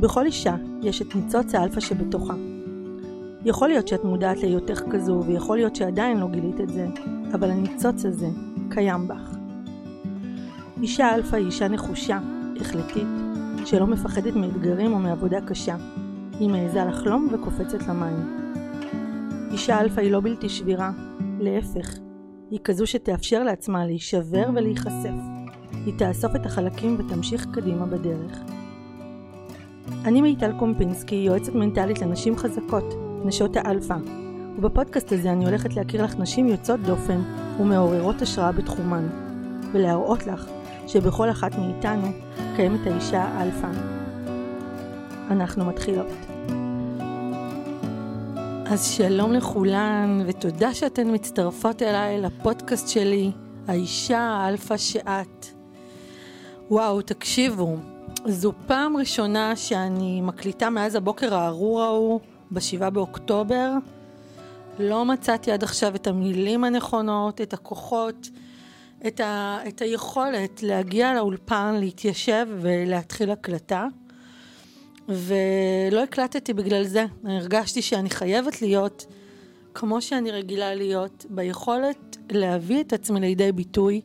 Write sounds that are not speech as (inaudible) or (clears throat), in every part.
בכל אישה יש את ניצוץ האלפא שבתוכה. יכול להיות שאת מודעת להיותך כזו, ויכול להיות שעדיין לא גילית את זה, אבל הניצוץ הזה קיים בך. אישה אלפא היא אישה נחושה, החלטית, שלא מפחדת מאתגרים או מעבודה קשה. היא מעיזה לחלום וקופצת למים. אישה אלפא היא לא בלתי שבירה, להפך, היא כזו שתאפשר לעצמה להישבר ולהיחשף. היא תאסוף את החלקים ותמשיך קדימה בדרך. אני מיטל קומפינסקי, יועצת מנטלית לנשים חזקות, נשות האלפא, ובפודקאסט הזה אני הולכת להכיר לך נשים יוצאות דופן ומעוררות השראה בתחומן, ולהראות לך שבכל אחת מאיתנו קיימת האישה האלפא. אנחנו מתחילות. אז שלום לכולן, ותודה שאתן מצטרפות אליי לפודקאסט שלי, האישה האלפא שאת. וואו, תקשיבו, זו פעם ראשונה שאני מקליטה מאז הבוקר הארור ההוא, בשבעה באוקטובר. לא מצאתי עד עכשיו את המילים הנכונות, את הכוחות, את, ה, את היכולת להגיע לאולפן, להתיישב ולהתחיל הקלטה. ולא הקלטתי בגלל זה. הרגשתי שאני חייבת להיות כמו שאני רגילה להיות, ביכולת להביא את עצמי לידי ביטוי,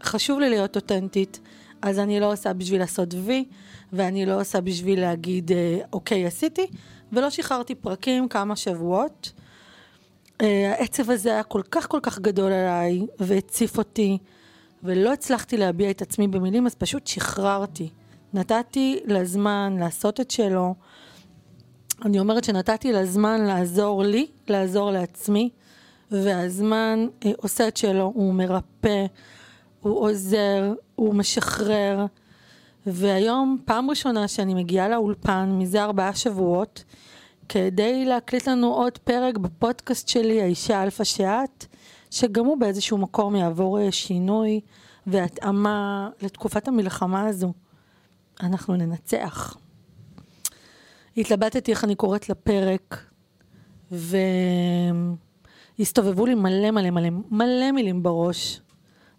וחשוב לי להיות אותנטית, אז אני לא עושה בשביל לעשות וי, ואני לא עושה בשביל להגיד, אה, אוקיי, עשיתי, ולא שחררתי פרקים כמה שבועות. אה, העצב הזה היה כל כך כל כך גדול עליי, והציף אותי, ולא הצלחתי להביע את עצמי במילים, אז פשוט שחררתי. נתתי לזמן לעשות את שלו. אני אומרת שנתתי לזמן לעזור לי, לעזור לעצמי, והזמן אה, עושה את שלו, הוא מרפא, הוא עוזר, הוא משחרר. והיום, פעם ראשונה שאני מגיעה לאולפן, מזה ארבעה שבועות, כדי להקליט לנו עוד פרק בפודקאסט שלי, האישה אלפא שאת, שגם הוא באיזשהו מקום יעבור אה, שינוי והתאמה לתקופת המלחמה הזו. אנחנו ננצח. התלבטתי איך אני קוראת לפרק, והסתובבו לי מלא מלא מלא מלא מילים בראש,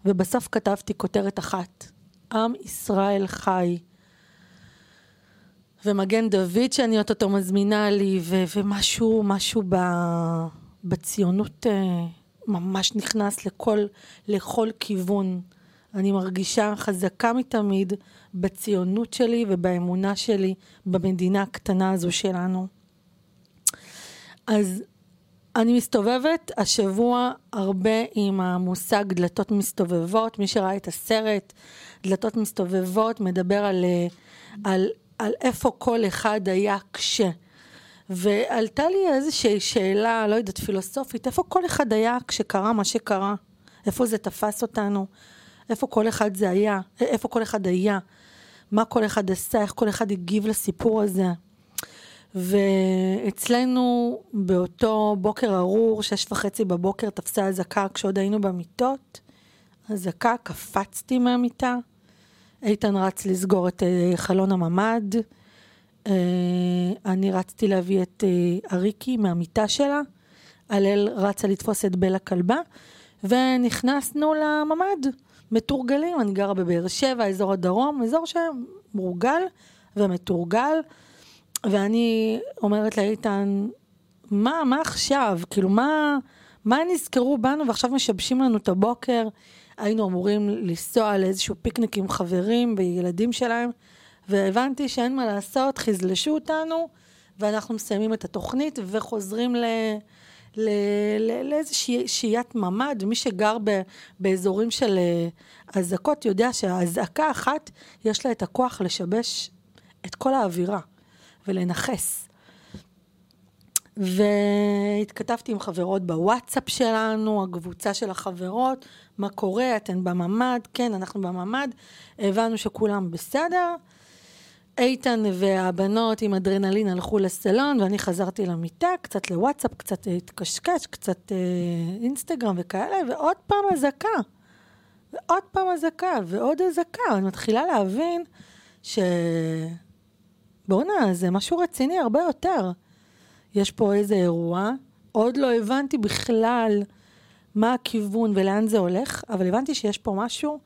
ובסוף כתבתי כותרת אחת, עם ישראל חי. ומגן דוד שאני אוטוטו מזמינה לי, ו- ומשהו, משהו ב- בציונות uh, ממש נכנס לכל, לכל כיוון. אני מרגישה חזקה מתמיד בציונות שלי ובאמונה שלי במדינה הקטנה הזו שלנו. אז אני מסתובבת השבוע הרבה עם המושג דלתות מסתובבות. מי שראה את הסרט, דלתות מסתובבות, מדבר על, על, על איפה כל אחד היה כש. ועלתה לי איזושהי שאלה, לא יודעת, פילוסופית, איפה כל אחד היה כשקרה מה שקרה? איפה זה תפס אותנו? איפה כל אחד זה היה, איפה כל אחד היה, מה כל אחד עשה, איך כל אחד הגיב לסיפור הזה. ואצלנו באותו בוקר ארור, שש וחצי בבוקר, תפסה אזעקה כשעוד היינו במיטות. אזעקה, קפצתי מהמיטה. איתן רץ לסגור את uh, חלון הממ"ד. Uh, אני רצתי להביא את uh, אריקי מהמיטה שלה. הלל רצה לתפוס את בל הכלבה, ונכנסנו לממ"ד. מתורגלים, אני גרה בבאר שבע, אזור הדרום, אזור שמורגל ומתורגל, ואני אומרת לאיתן, מה, מה עכשיו? כאילו, מה, מה נזכרו בנו ועכשיו משבשים לנו את הבוקר? היינו אמורים לנסוע לאיזשהו פיקניק עם חברים וילדים שלהם, והבנתי שאין מה לעשות, חזלשו אותנו, ואנחנו מסיימים את התוכנית וחוזרים ל... לאיזה שהיית ממ"ד, ומי שגר ב, באזורים של אה, אזעקות יודע שהאזעקה אחת, יש לה את הכוח לשבש את כל האווירה ולנכס. והתכתבתי עם חברות בוואטסאפ שלנו, הקבוצה של החברות, מה קורה, אתן בממ"ד, כן, אנחנו בממ"ד, הבנו שכולם בסדר. איתן והבנות עם אדרנלין הלכו לסלון, ואני חזרתי למיטה, קצת לוואטסאפ, קצת התקשקש, קצת אה, אינסטגרם וכאלה, ועוד פעם אזעקה. ועוד פעם אזעקה, ועוד אזעקה. אני מתחילה להבין ש... בואנה, זה משהו רציני הרבה יותר. יש פה איזה אירוע, עוד לא הבנתי בכלל מה הכיוון ולאן זה הולך, אבל הבנתי שיש פה משהו.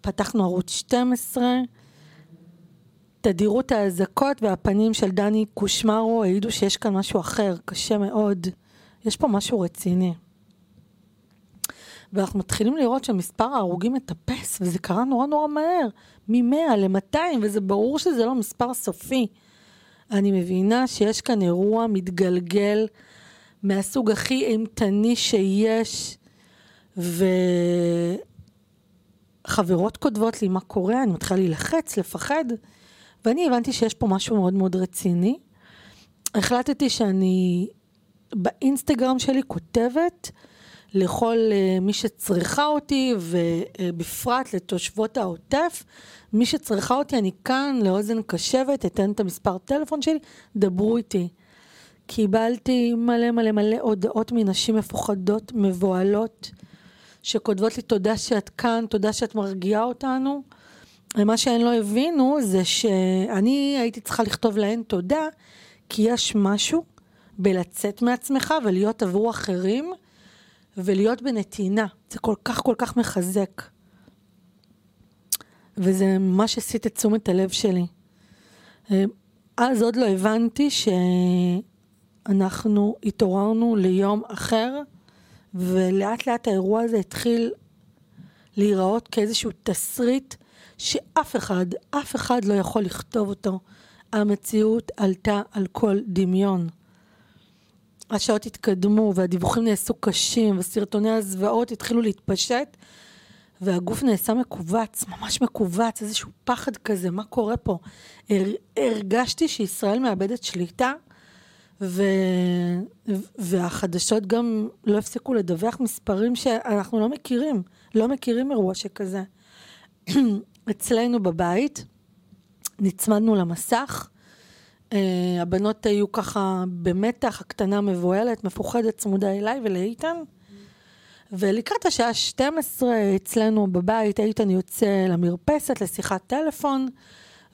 פתחנו ערוץ 12, תדירות האזעקות והפנים של דני קושמרו העידו שיש כאן משהו אחר, קשה מאוד. יש פה משהו רציני. ואנחנו מתחילים לראות שמספר ההרוגים מטפס, וזה קרה נורא נורא מהר, מ-100 ל-200, וזה ברור שזה לא מספר סופי. אני מבינה שיש כאן אירוע מתגלגל מהסוג הכי אימתני שיש, וחברות כותבות לי מה קורה, אני מתחילה להילחץ, לפחד, ואני הבנתי שיש פה משהו מאוד מאוד רציני. החלטתי שאני באינסטגרם שלי כותבת לכל uh, מי שצריכה אותי, ובפרט לתושבות העוטף. מי שצריכה אותי, אני כאן לאוזן קשבת, אתן את המספר טלפון שלי, דברו איתי. קיבלתי מלא מלא מלא הודעות מנשים מפוחדות, מבוהלות, שכותבות לי תודה שאת כאן, תודה שאת מרגיעה אותנו. ומה שהן לא הבינו זה שאני הייתי צריכה לכתוב להן תודה, כי יש משהו בלצאת מעצמך ולהיות עבור אחרים, ולהיות בנתינה. זה כל כך כל כך מחזק. וזה ממש הסיט את תשומת הלב שלי. אז עוד לא הבנתי שאנחנו התעוררנו ליום אחר, ולאט לאט האירוע הזה התחיל להיראות כאיזשהו תסריט שאף אחד, אף אחד לא יכול לכתוב אותו. המציאות עלתה על כל דמיון. השעות התקדמו והדיווחים נעשו קשים וסרטוני הזוועות התחילו להתפשט והגוף נעשה מכווץ, ממש מכווץ, איזשהו פחד כזה, מה קורה פה? הר, הרגשתי שישראל מאבדת שליטה ו... והחדשות גם לא הפסיקו לדווח מספרים שאנחנו לא מכירים, לא מכירים אירוע שכזה. (clears throat) אצלנו בבית נצמדנו למסך, הבנות היו ככה במתח, הקטנה מבוהלת, מפוחדת, צמודה אליי ולאיתן. ולקראת השעה 12 אצלנו בבית, איתן יוצא למרפסת לשיחת טלפון,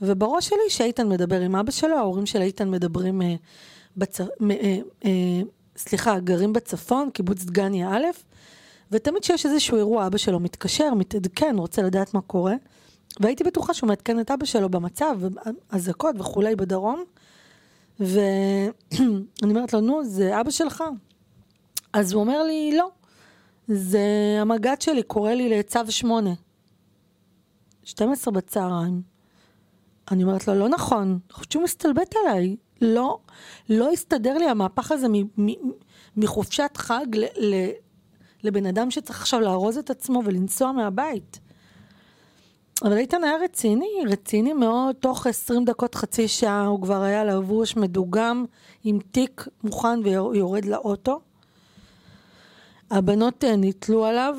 ובראש שלי שאיתן מדבר עם אבא שלו, ההורים של איתן מדברים, uh, בצ... uh, uh, סליחה, גרים בצפון, קיבוץ דגניה א', ותמיד כשיש איזשהו אירוע, אבא שלו מתקשר, מתעדכן, רוצה לדעת מה קורה. והייתי בטוחה שהוא מעדכן את אבא שלו במצב, אזעקות וכולי בדרום. ואני אומרת לו, נו, זה אבא שלך? אז הוא אומר לי, לא, זה המג"ד שלי, קורא לי לצו 8. 12 בצהריים. אני אומרת לו, לא נכון, אני חושבת מסתלבט עליי. לא, לא הסתדר לי המהפך הזה מחופשת חג לבן אדם שצריך עכשיו לארוז את עצמו ולנסוע מהבית. אבל איתן היה רציני, רציני מאוד, תוך 20 דקות, חצי שעה, הוא כבר היה לבוש, מדוגם, עם תיק מוכן ויורד לאוטו. הבנות אה, נתלו עליו,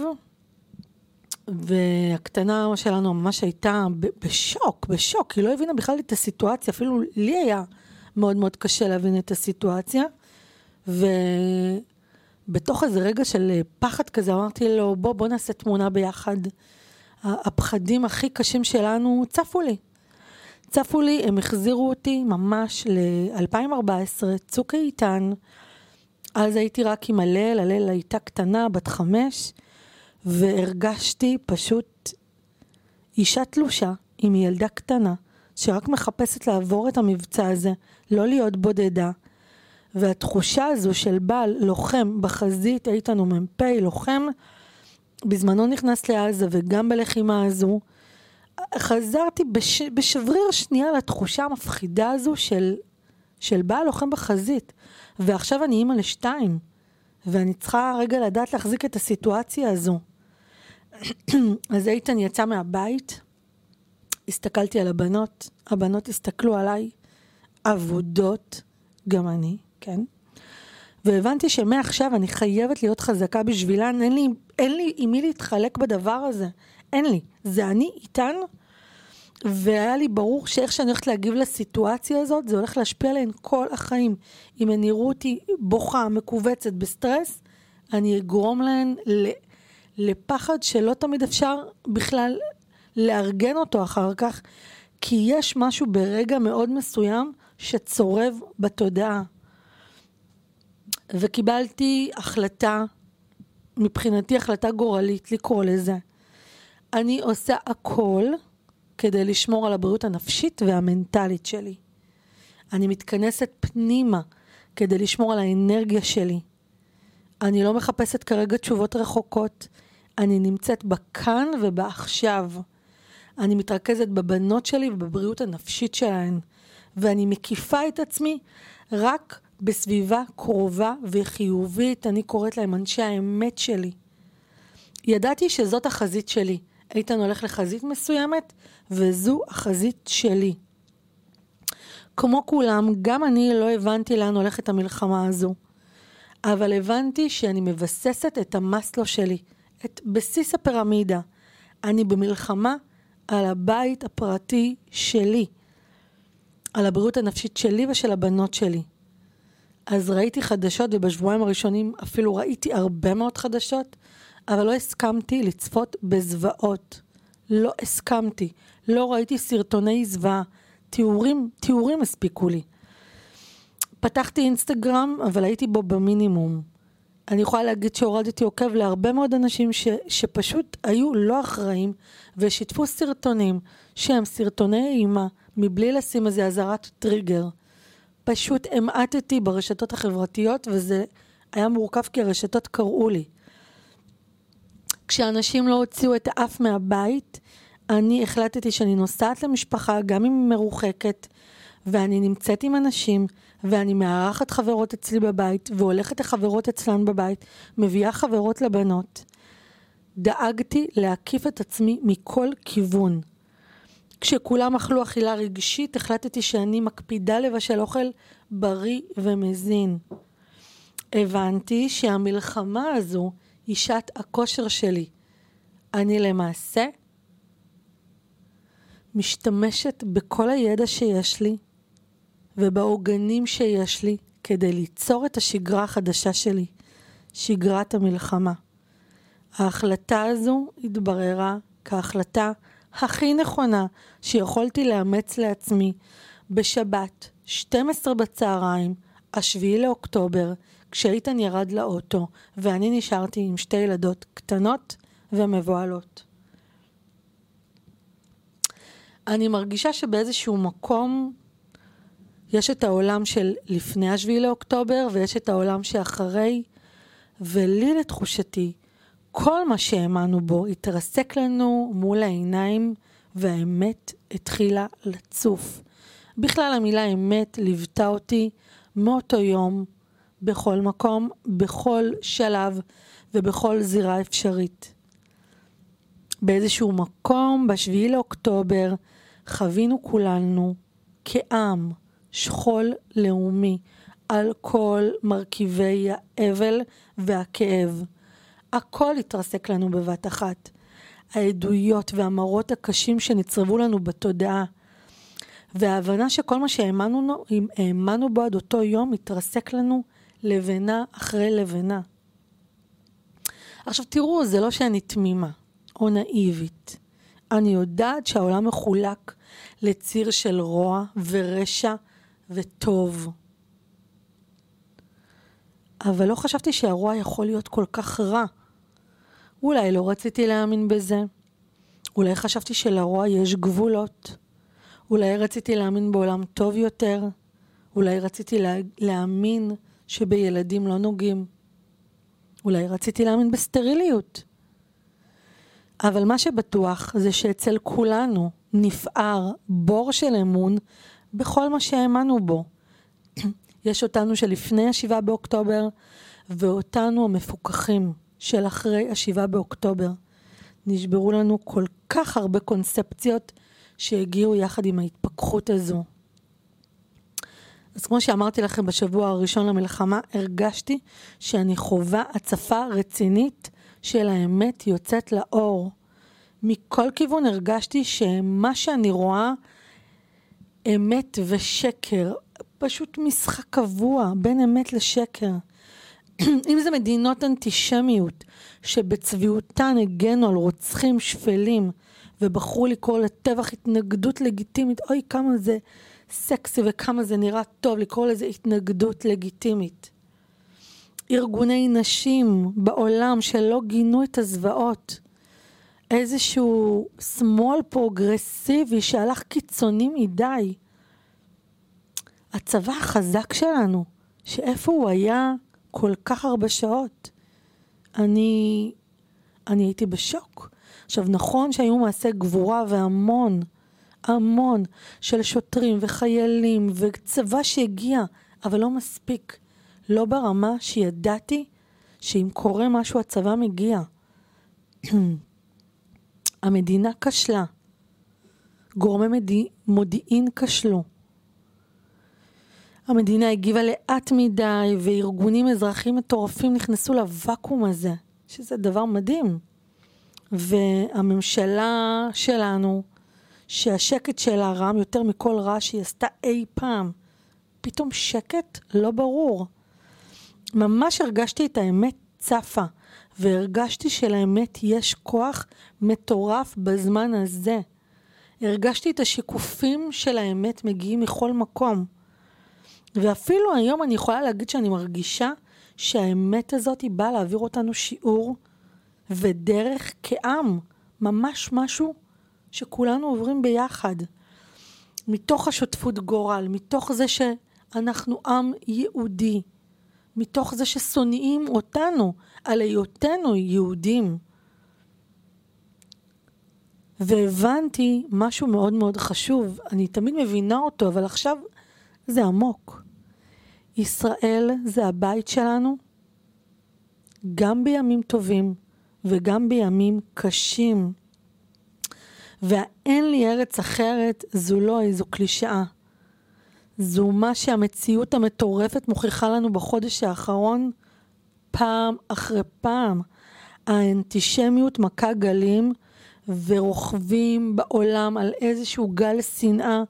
והקטנה שלנו ממש הייתה בשוק, בשוק, היא לא הבינה בכלל את הסיטואציה, אפילו לי היה מאוד מאוד קשה להבין את הסיטואציה. ובתוך איזה רגע של פחד כזה, אמרתי לו, בוא, בוא נעשה תמונה ביחד. הפחדים הכי קשים שלנו צפו לי. צפו לי, הם החזירו אותי ממש ל-2014, צוק איתן. אז הייתי רק עם הלל, הלל הייתה קטנה, בת חמש, והרגשתי פשוט אישה תלושה עם ילדה קטנה, שרק מחפשת לעבור את המבצע הזה, לא להיות בודדה. והתחושה הזו של בעל לוחם בחזית, איתן הוא מ"פ, לוחם, בזמנו נכנס לעזה וגם בלחימה הזו, חזרתי בש, בשבריר שנייה לתחושה המפחידה הזו של, של בעל לוחם בחזית. ועכשיו אני אימא לשתיים, ואני צריכה רגע לדעת להחזיק את הסיטואציה הזו. (clears throat) אז איתן יצא מהבית, הסתכלתי על הבנות, הבנות הסתכלו עליי, אבודות, גם אני, כן? והבנתי שמעכשיו אני חייבת להיות חזקה בשבילן, אין לי, אין לי עם מי להתחלק בדבר הזה, אין לי. זה אני איתן, והיה לי ברור שאיך שאני הולכת להגיב לסיטואציה הזאת, זה הולך להשפיע עליהן כל החיים. אם הן יראו אותי בוכה, מכווצת, בסטרס, אני אגרום להן לפחד שלא תמיד אפשר בכלל לארגן אותו אחר כך, כי יש משהו ברגע מאוד מסוים שצורב בתודעה. וקיבלתי החלטה, מבחינתי החלטה גורלית לקרוא לזה. אני עושה הכל כדי לשמור על הבריאות הנפשית והמנטלית שלי. אני מתכנסת פנימה כדי לשמור על האנרגיה שלי. אני לא מחפשת כרגע תשובות רחוקות, אני נמצאת בכאן ובעכשיו. אני מתרכזת בבנות שלי ובבריאות הנפשית שלהן, ואני מקיפה את עצמי רק בסביבה קרובה וחיובית, אני קוראת להם אנשי האמת שלי. ידעתי שזאת החזית שלי. איתן הולך לחזית מסוימת, וזו החזית שלי. כמו כולם, גם אני לא הבנתי לאן הולכת המלחמה הזו. אבל הבנתי שאני מבססת את המסלו שלי, את בסיס הפירמידה. אני במלחמה על הבית הפרטי שלי, על הבריאות הנפשית שלי ושל הבנות שלי. אז ראיתי חדשות, ובשבועיים הראשונים אפילו ראיתי הרבה מאוד חדשות, אבל לא הסכמתי לצפות בזוועות. לא הסכמתי. לא ראיתי סרטוני זוועה. תיאורים, תיאורים הספיקו לי. פתחתי אינסטגרם, אבל הייתי בו במינימום. אני יכולה להגיד שהורדתי עוקב להרבה מאוד אנשים ש, שפשוט היו לא אחראים ושיתפו סרטונים שהם סרטוני אימה מבלי לשים איזה אזהרת טריגר. פשוט המעטתי ברשתות החברתיות וזה היה מורכב כי הרשתות קראו לי. כשאנשים לא הוציאו את האף מהבית, אני החלטתי שאני נוסעת למשפחה, גם אם היא מרוחקת, ואני נמצאת עם אנשים, ואני מארחת חברות אצלי בבית, והולכת לחברות אצלן בבית, מביאה חברות לבנות. דאגתי להקיף את עצמי מכל כיוון. כשכולם אכלו אכילה רגשית, החלטתי שאני מקפידה לבשל אוכל בריא ומזין. הבנתי שהמלחמה הזו היא שעת הכושר שלי. אני למעשה משתמשת בכל הידע שיש לי ובעוגנים שיש לי כדי ליצור את השגרה החדשה שלי, שגרת המלחמה. ההחלטה הזו התבררה כהחלטה הכי נכונה שיכולתי לאמץ לעצמי בשבת, 12 בצהריים, השביעי לאוקטובר, כשאיתן ירד לאוטו ואני נשארתי עם שתי ילדות קטנות ומבוהלות. אני מרגישה שבאיזשהו מקום יש את העולם של לפני השביעי לאוקטובר ויש את העולם שאחרי, ולי לתחושתי, כל מה שהאמנו בו התרסק לנו מול העיניים והאמת התחילה לצוף. בכלל המילה אמת ליוותה אותי מאותו יום, בכל מקום, בכל שלב ובכל זירה אפשרית. באיזשהו מקום, בשביעי לאוקטובר, חווינו כולנו כעם שכול לאומי על כל מרכיבי האבל והכאב. הכל התרסק לנו בבת אחת. העדויות והמראות הקשים שנצרבו לנו בתודעה, וההבנה שכל מה שהאמנו בו עד אותו יום התרסק לנו לבנה אחרי לבנה. עכשיו תראו, זה לא שאני תמימה או נאיבית. אני יודעת שהעולם מחולק לציר של רוע ורשע וטוב. אבל לא חשבתי שהרוע יכול להיות כל כך רע. אולי לא רציתי להאמין בזה. אולי חשבתי שלרוע יש גבולות. אולי רציתי להאמין בעולם טוב יותר. אולי רציתי לה, להאמין שבילדים לא נוגעים. אולי רציתי להאמין בסטריליות. אבל מה שבטוח זה שאצל כולנו נפער בור של אמון בכל מה שהאמנו בו. יש אותנו שלפני השבעה באוקטובר, ואותנו המפוקחים של אחרי השבעה באוקטובר. נשברו לנו כל כך הרבה קונספציות שהגיעו יחד עם ההתפכחות הזו. אז כמו שאמרתי לכם בשבוע הראשון למלחמה, הרגשתי שאני חווה הצפה רצינית של האמת יוצאת לאור. מכל כיוון הרגשתי שמה שאני רואה אמת ושקר, פשוט משחק קבוע בין אמת לשקר. (clears throat) אם זה מדינות אנטישמיות שבצביעותן הגנו על רוצחים שפלים ובחרו לקרוא לטבח התנגדות לגיטימית, אוי כמה זה סקסי וכמה זה נראה טוב לקרוא לזה התנגדות לגיטימית. ארגוני נשים בעולם שלא גינו את הזוועות. איזשהו שמאל פרוגרסיבי שהלך קיצוני מדי. הצבא החזק שלנו, שאיפה הוא היה כל כך הרבה שעות? אני, אני הייתי בשוק. עכשיו, נכון שהיו מעשי גבורה והמון, המון של שוטרים וחיילים וצבא שהגיע, אבל לא מספיק. לא ברמה שידעתי שאם קורה משהו הצבא מגיע. (clears throat) המדינה כשלה. גורמי. מודיעין כשלו. המדינה הגיבה לאט מדי, וארגונים אזרחיים מטורפים נכנסו לוואקום הזה, שזה דבר מדהים. והממשלה שלנו, שהשקט שלה רם יותר מכל רע שהיא עשתה אי פעם, פתאום שקט לא ברור. ממש הרגשתי את האמת צפה, והרגשתי שלאמת יש כוח מטורף בזמן הזה. הרגשתי את השיקופים של האמת מגיעים מכל מקום. ואפילו היום אני יכולה להגיד שאני מרגישה שהאמת הזאת היא באה להעביר אותנו שיעור ודרך כעם, ממש משהו שכולנו עוברים ביחד. מתוך השותפות גורל, מתוך זה שאנחנו עם יהודי, מתוך זה ששונאים אותנו על היותנו יהודים. והבנתי משהו מאוד מאוד חשוב, אני תמיד מבינה אותו, אבל עכשיו זה עמוק. ישראל זה הבית שלנו, גם בימים טובים וגם בימים קשים. והאין לי ארץ אחרת זו לא איזו קלישאה. זו מה שהמציאות המטורפת מוכיחה לנו בחודש האחרון פעם אחרי פעם. האנטישמיות מכה גלים ורוכבים בעולם על איזשהו גל שנאה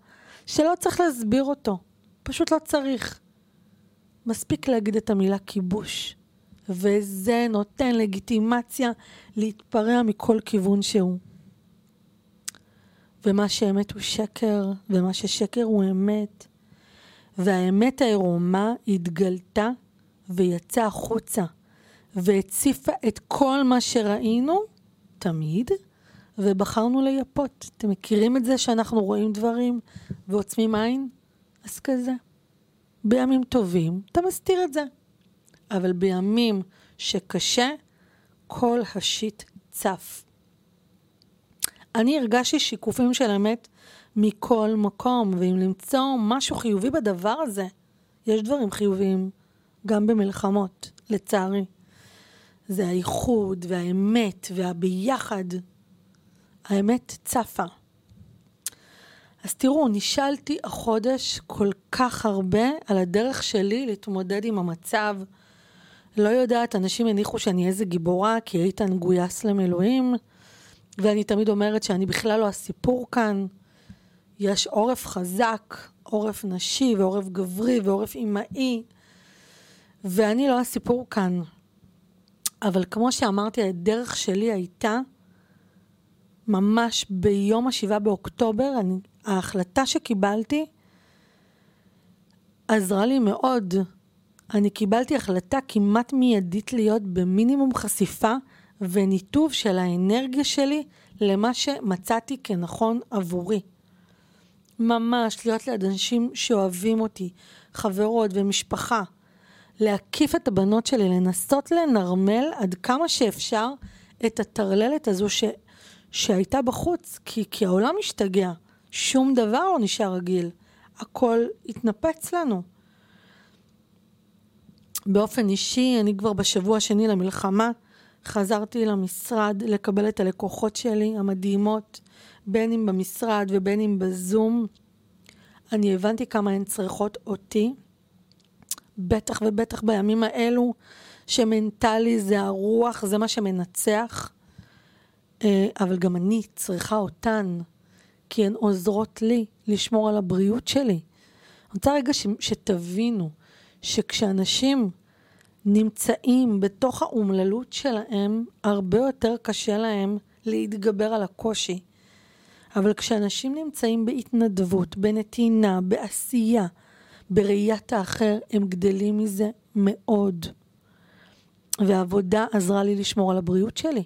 שלא צריך להסביר אותו, פשוט לא צריך. מספיק להגיד את המילה כיבוש, וזה נותן לגיטימציה להתפרע מכל כיוון שהוא. ומה שאמת הוא שקר, ומה ששקר הוא אמת. והאמת העירומה התגלתה ויצאה החוצה, והציפה את כל מה שראינו, תמיד, ובחרנו לייפות. אתם מכירים את זה שאנחנו רואים דברים ועוצמים עין? אז כזה. בימים טובים אתה מסתיר את זה, אבל בימים שקשה, כל השיט צף. אני הרגשתי שיקופים של אמת מכל מקום, ואם למצוא משהו חיובי בדבר הזה, יש דברים חיוביים גם במלחמות, לצערי. זה האיחוד והאמת והביחד. האמת צפה. אז תראו, נשאלתי החודש כל כך הרבה על הדרך שלי להתמודד עם המצב. לא יודעת, אנשים הניחו שאני איזה גיבורה, כי איתן גויס למילואים, ואני תמיד אומרת שאני בכלל לא הסיפור כאן. יש עורף חזק, עורף נשי ועורף גברי ועורף אמאי, ואני לא הסיפור כאן. אבל כמו שאמרתי, הדרך שלי הייתה ממש ביום השבעה באוקטובר, אני, ההחלטה שקיבלתי עזרה לי מאוד. אני קיבלתי החלטה כמעט מיידית להיות במינימום חשיפה וניתוב של האנרגיה שלי למה שמצאתי כנכון עבורי. ממש להיות ליד אנשים שאוהבים אותי, חברות ומשפחה. להקיף את הבנות שלי, לנסות לנרמל עד כמה שאפשר את הטרללת הזו ש... שהייתה בחוץ, כי, כי העולם השתגע. שום דבר לא נשאר רגיל. הכל התנפץ לנו. באופן אישי, אני כבר בשבוע השני למלחמה, חזרתי למשרד לקבל את הלקוחות שלי המדהימות, בין אם במשרד ובין אם בזום. אני הבנתי כמה הן צריכות אותי, בטח ובטח בימים האלו, שמנטלי זה הרוח, זה מה שמנצח. אה, אבל גם אני צריכה אותן, כי הן עוזרות לי לשמור על הבריאות שלי. אני רוצה רגע ש, שתבינו שכשאנשים נמצאים בתוך האומללות שלהם, הרבה יותר קשה להם להתגבר על הקושי. אבל כשאנשים נמצאים בהתנדבות, בנתינה, בעשייה, בראיית האחר, הם גדלים מזה מאוד. והעבודה עזרה לי לשמור על הבריאות שלי.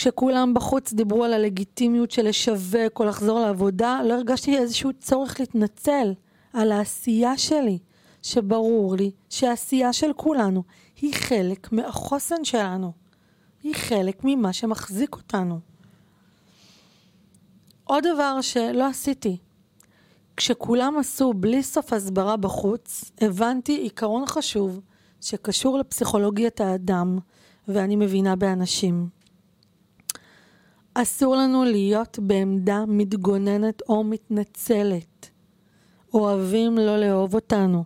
כשכולם בחוץ דיברו על הלגיטימיות של לשווק או לחזור לעבודה, לא הרגשתי איזשהו צורך להתנצל על העשייה שלי, שברור לי שהעשייה של כולנו היא חלק מהחוסן שלנו. היא חלק ממה שמחזיק אותנו. עוד דבר שלא עשיתי, כשכולם עשו בלי סוף הסברה בחוץ, הבנתי עיקרון חשוב שקשור לפסיכולוגיית האדם, ואני מבינה באנשים. אסור לנו להיות בעמדה מתגוננת או מתנצלת. אוהבים לא לאהוב אותנו,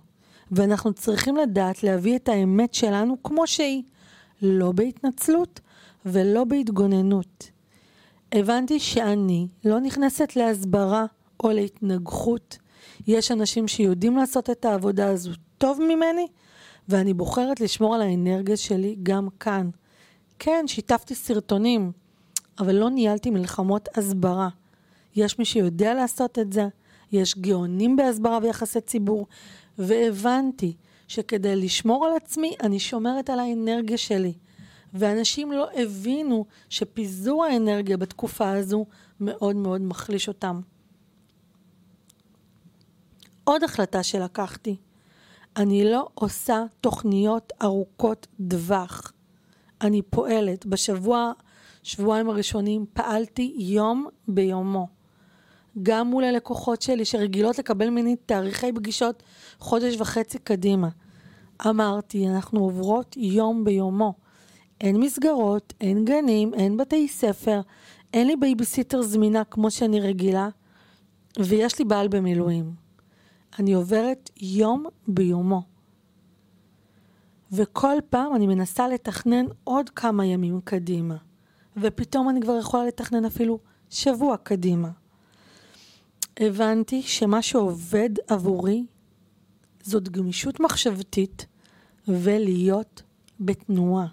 ואנחנו צריכים לדעת להביא את האמת שלנו כמו שהיא, לא בהתנצלות ולא בהתגוננות. הבנתי שאני לא נכנסת להסברה או להתנגחות. יש אנשים שיודעים לעשות את העבודה הזו טוב ממני, ואני בוחרת לשמור על האנרגיה שלי גם כאן. כן, שיתפתי סרטונים, אבל לא ניהלתי מלחמות הסברה. יש מי שיודע לעשות את זה, יש גאונים בהסברה ויחסי ציבור, והבנתי שכדי לשמור על עצמי, אני שומרת על האנרגיה שלי. ואנשים לא הבינו שפיזור האנרגיה בתקופה הזו מאוד מאוד מחליש אותם. עוד החלטה שלקחתי, אני לא עושה תוכניות ארוכות טווח. אני פועלת. בשבוע, שבועיים הראשונים פעלתי יום ביומו. גם מול הלקוחות שלי שרגילות לקבל ממני תאריכי פגישות חודש וחצי קדימה. אמרתי, אנחנו עוברות יום ביומו. אין מסגרות, אין גנים, אין בתי ספר, אין לי בייביסיטר זמינה כמו שאני רגילה, ויש לי בעל במילואים. אני עוברת יום ביומו. וכל פעם אני מנסה לתכנן עוד כמה ימים קדימה, ופתאום אני כבר יכולה לתכנן אפילו שבוע קדימה. הבנתי שמה שעובד עבורי זאת גמישות מחשבתית ולהיות בתנועה.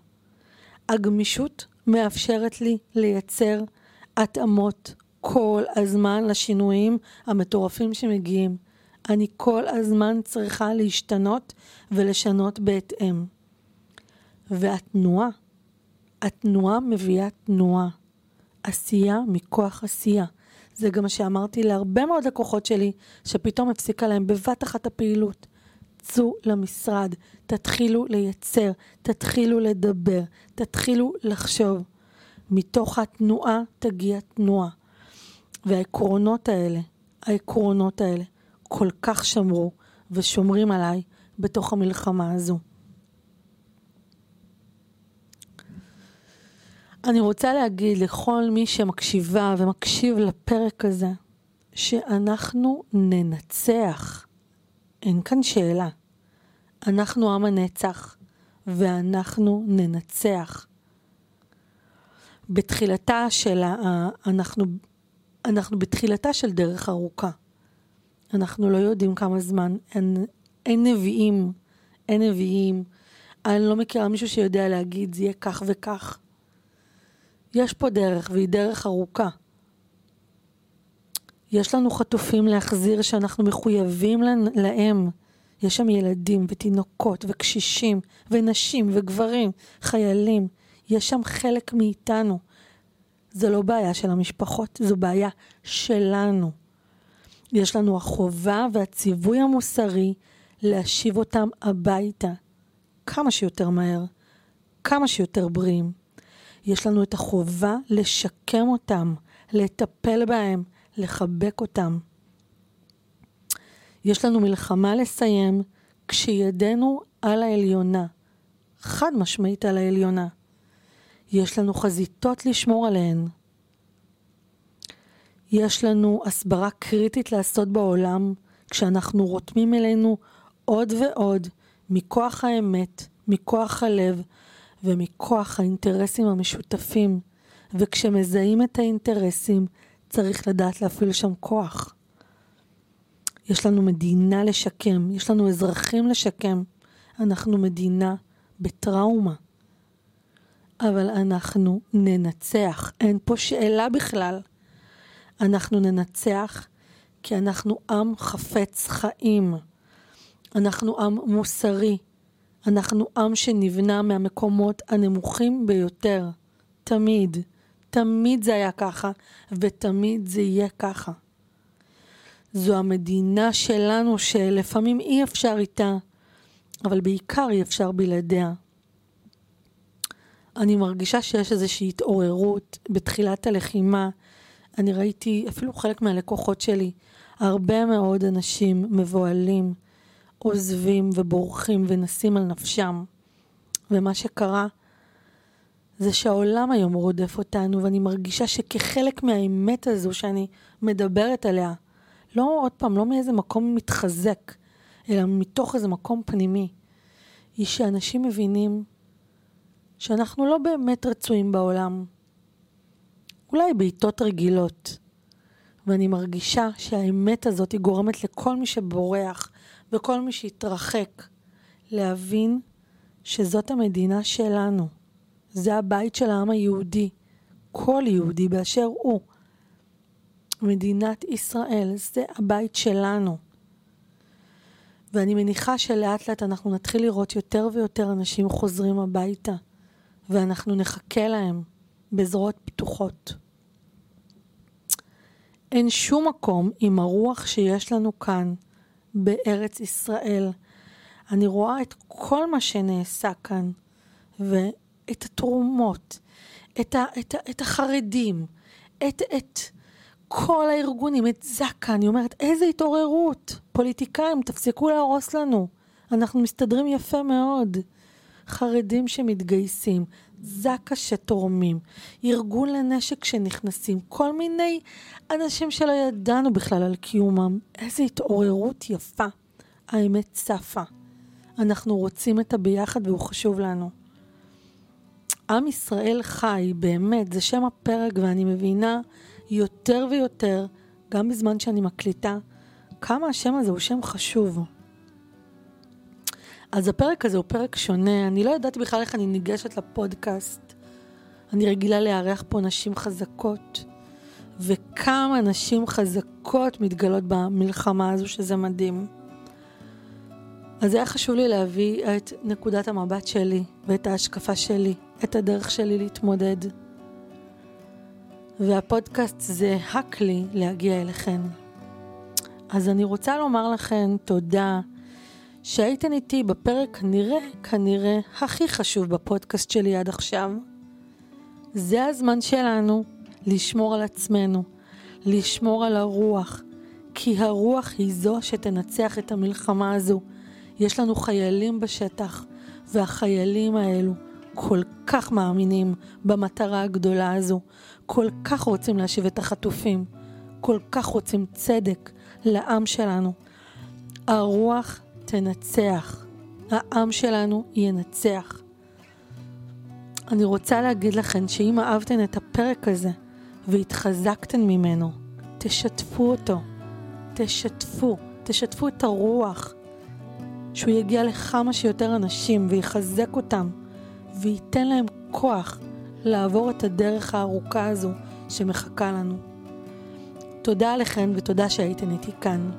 הגמישות מאפשרת לי לייצר התאמות כל הזמן לשינויים המטורפים שמגיעים. אני כל הזמן צריכה להשתנות ולשנות בהתאם. והתנועה, התנועה מביאה תנועה. עשייה מכוח עשייה. זה גם מה שאמרתי להרבה מאוד לקוחות שלי, שפתאום הפסיקה להם בבת אחת הפעילות. צאו למשרד, תתחילו לייצר, תתחילו לדבר, תתחילו לחשוב. מתוך התנועה תגיע תנועה. והעקרונות האלה, העקרונות האלה, כל כך שמרו ושומרים עליי בתוך המלחמה הזו. אני רוצה להגיד לכל מי שמקשיבה ומקשיב לפרק הזה, שאנחנו ננצח. אין כאן שאלה. אנחנו עם הנצח, ואנחנו ננצח. בתחילתה של ה... אנחנו, אנחנו בתחילתה של דרך ארוכה. אנחנו לא יודעים כמה זמן, אין, אין נביאים, אין נביאים. אני לא מכירה מישהו שיודע להגיד זה יהיה כך וכך. יש פה דרך, והיא דרך ארוכה. יש לנו חטופים להחזיר שאנחנו מחויבים להם. יש שם ילדים ותינוקות וקשישים ונשים וגברים, חיילים. יש שם חלק מאיתנו. זו לא בעיה של המשפחות, זו בעיה שלנו. יש לנו החובה והציווי המוסרי להשיב אותם הביתה כמה שיותר מהר, כמה שיותר בריאים. יש לנו את החובה לשקם אותם, לטפל בהם, לחבק אותם. יש לנו מלחמה לסיים כשידנו על העליונה, חד משמעית על העליונה. יש לנו חזיתות לשמור עליהן. יש לנו הסברה קריטית לעשות בעולם כשאנחנו רותמים אלינו עוד ועוד מכוח האמת, מכוח הלב ומכוח האינטרסים המשותפים. וכשמזהים את האינטרסים, צריך לדעת להפעיל שם כוח. יש לנו מדינה לשקם, יש לנו אזרחים לשקם. אנחנו מדינה בטראומה. אבל אנחנו ננצח, אין פה שאלה בכלל. אנחנו ננצח כי אנחנו עם חפץ חיים. אנחנו עם מוסרי. אנחנו עם שנבנה מהמקומות הנמוכים ביותר. תמיד, תמיד זה היה ככה, ותמיד זה יהיה ככה. זו המדינה שלנו שלפעמים אי אפשר איתה, אבל בעיקר אי אפשר בלעדיה. אני מרגישה שיש איזושהי התעוררות בתחילת הלחימה. אני ראיתי, אפילו חלק מהלקוחות שלי, הרבה מאוד אנשים מבוהלים, עוזבים ובורחים ונסים על נפשם. ומה שקרה זה שהעולם היום רודף אותנו, ואני מרגישה שכחלק מהאמת הזו שאני מדברת עליה, לא עוד פעם, לא מאיזה מקום מתחזק, אלא מתוך איזה מקום פנימי, היא שאנשים מבינים שאנחנו לא באמת רצויים בעולם. אולי בעיתות רגילות. ואני מרגישה שהאמת הזאת היא גורמת לכל מי שבורח וכל מי שהתרחק להבין שזאת המדינה שלנו. זה הבית של העם היהודי. כל יהודי באשר הוא. מדינת ישראל, זה הבית שלנו. ואני מניחה שלאט לאט אנחנו נתחיל לראות יותר ויותר אנשים חוזרים הביתה, ואנחנו נחכה להם בזרועות פתוחות. אין שום מקום עם הרוח שיש לנו כאן, בארץ ישראל. אני רואה את כל מה שנעשה כאן, ואת התרומות, את, ה, את, ה, את החרדים, את, את כל הארגונים, את זק"א, אני אומרת, איזה התעוררות. פוליטיקאים, תפסיקו להרוס לנו. אנחנו מסתדרים יפה מאוד. חרדים שמתגייסים, זק"א שתורמים, ארגון לנשק שנכנסים, כל מיני אנשים שלא ידענו בכלל על קיומם. איזו התעוררות יפה. האמת צפה. אנחנו רוצים את הביחד והוא חשוב לנו. עם ישראל חי, באמת, זה שם הפרק ואני מבינה יותר ויותר, גם בזמן שאני מקליטה, כמה השם הזה הוא שם חשוב. אז הפרק הזה הוא פרק שונה, אני לא ידעתי בכלל איך אני ניגשת לפודקאסט. אני רגילה לארח פה נשים חזקות, וכמה נשים חזקות מתגלות במלחמה הזו, שזה מדהים. אז היה חשוב לי להביא את נקודת המבט שלי, ואת ההשקפה שלי, את הדרך שלי להתמודד. והפודקאסט זה הכלי להגיע אליכן. אז אני רוצה לומר לכן תודה שהייתן איתי בפרק כנראה, כנראה הכי חשוב בפודקאסט שלי עד עכשיו. זה הזמן שלנו לשמור על עצמנו, לשמור על הרוח, כי הרוח היא זו שתנצח את המלחמה הזו. יש לנו חיילים בשטח, והחיילים האלו כל כך מאמינים במטרה הגדולה הזו, כל כך רוצים להשיב את החטופים, כל כך רוצים צדק לעם שלנו. הרוח תנצח, העם שלנו ינצח. אני רוצה להגיד לכם שאם אהבתן את הפרק הזה והתחזקתן ממנו, תשתפו אותו, תשתפו, תשתפו את הרוח, שהוא יגיע לכמה שיותר אנשים ויחזק אותם וייתן להם כוח לעבור את הדרך הארוכה הזו שמחכה לנו. תודה לכן ותודה שהייתן איתי כאן.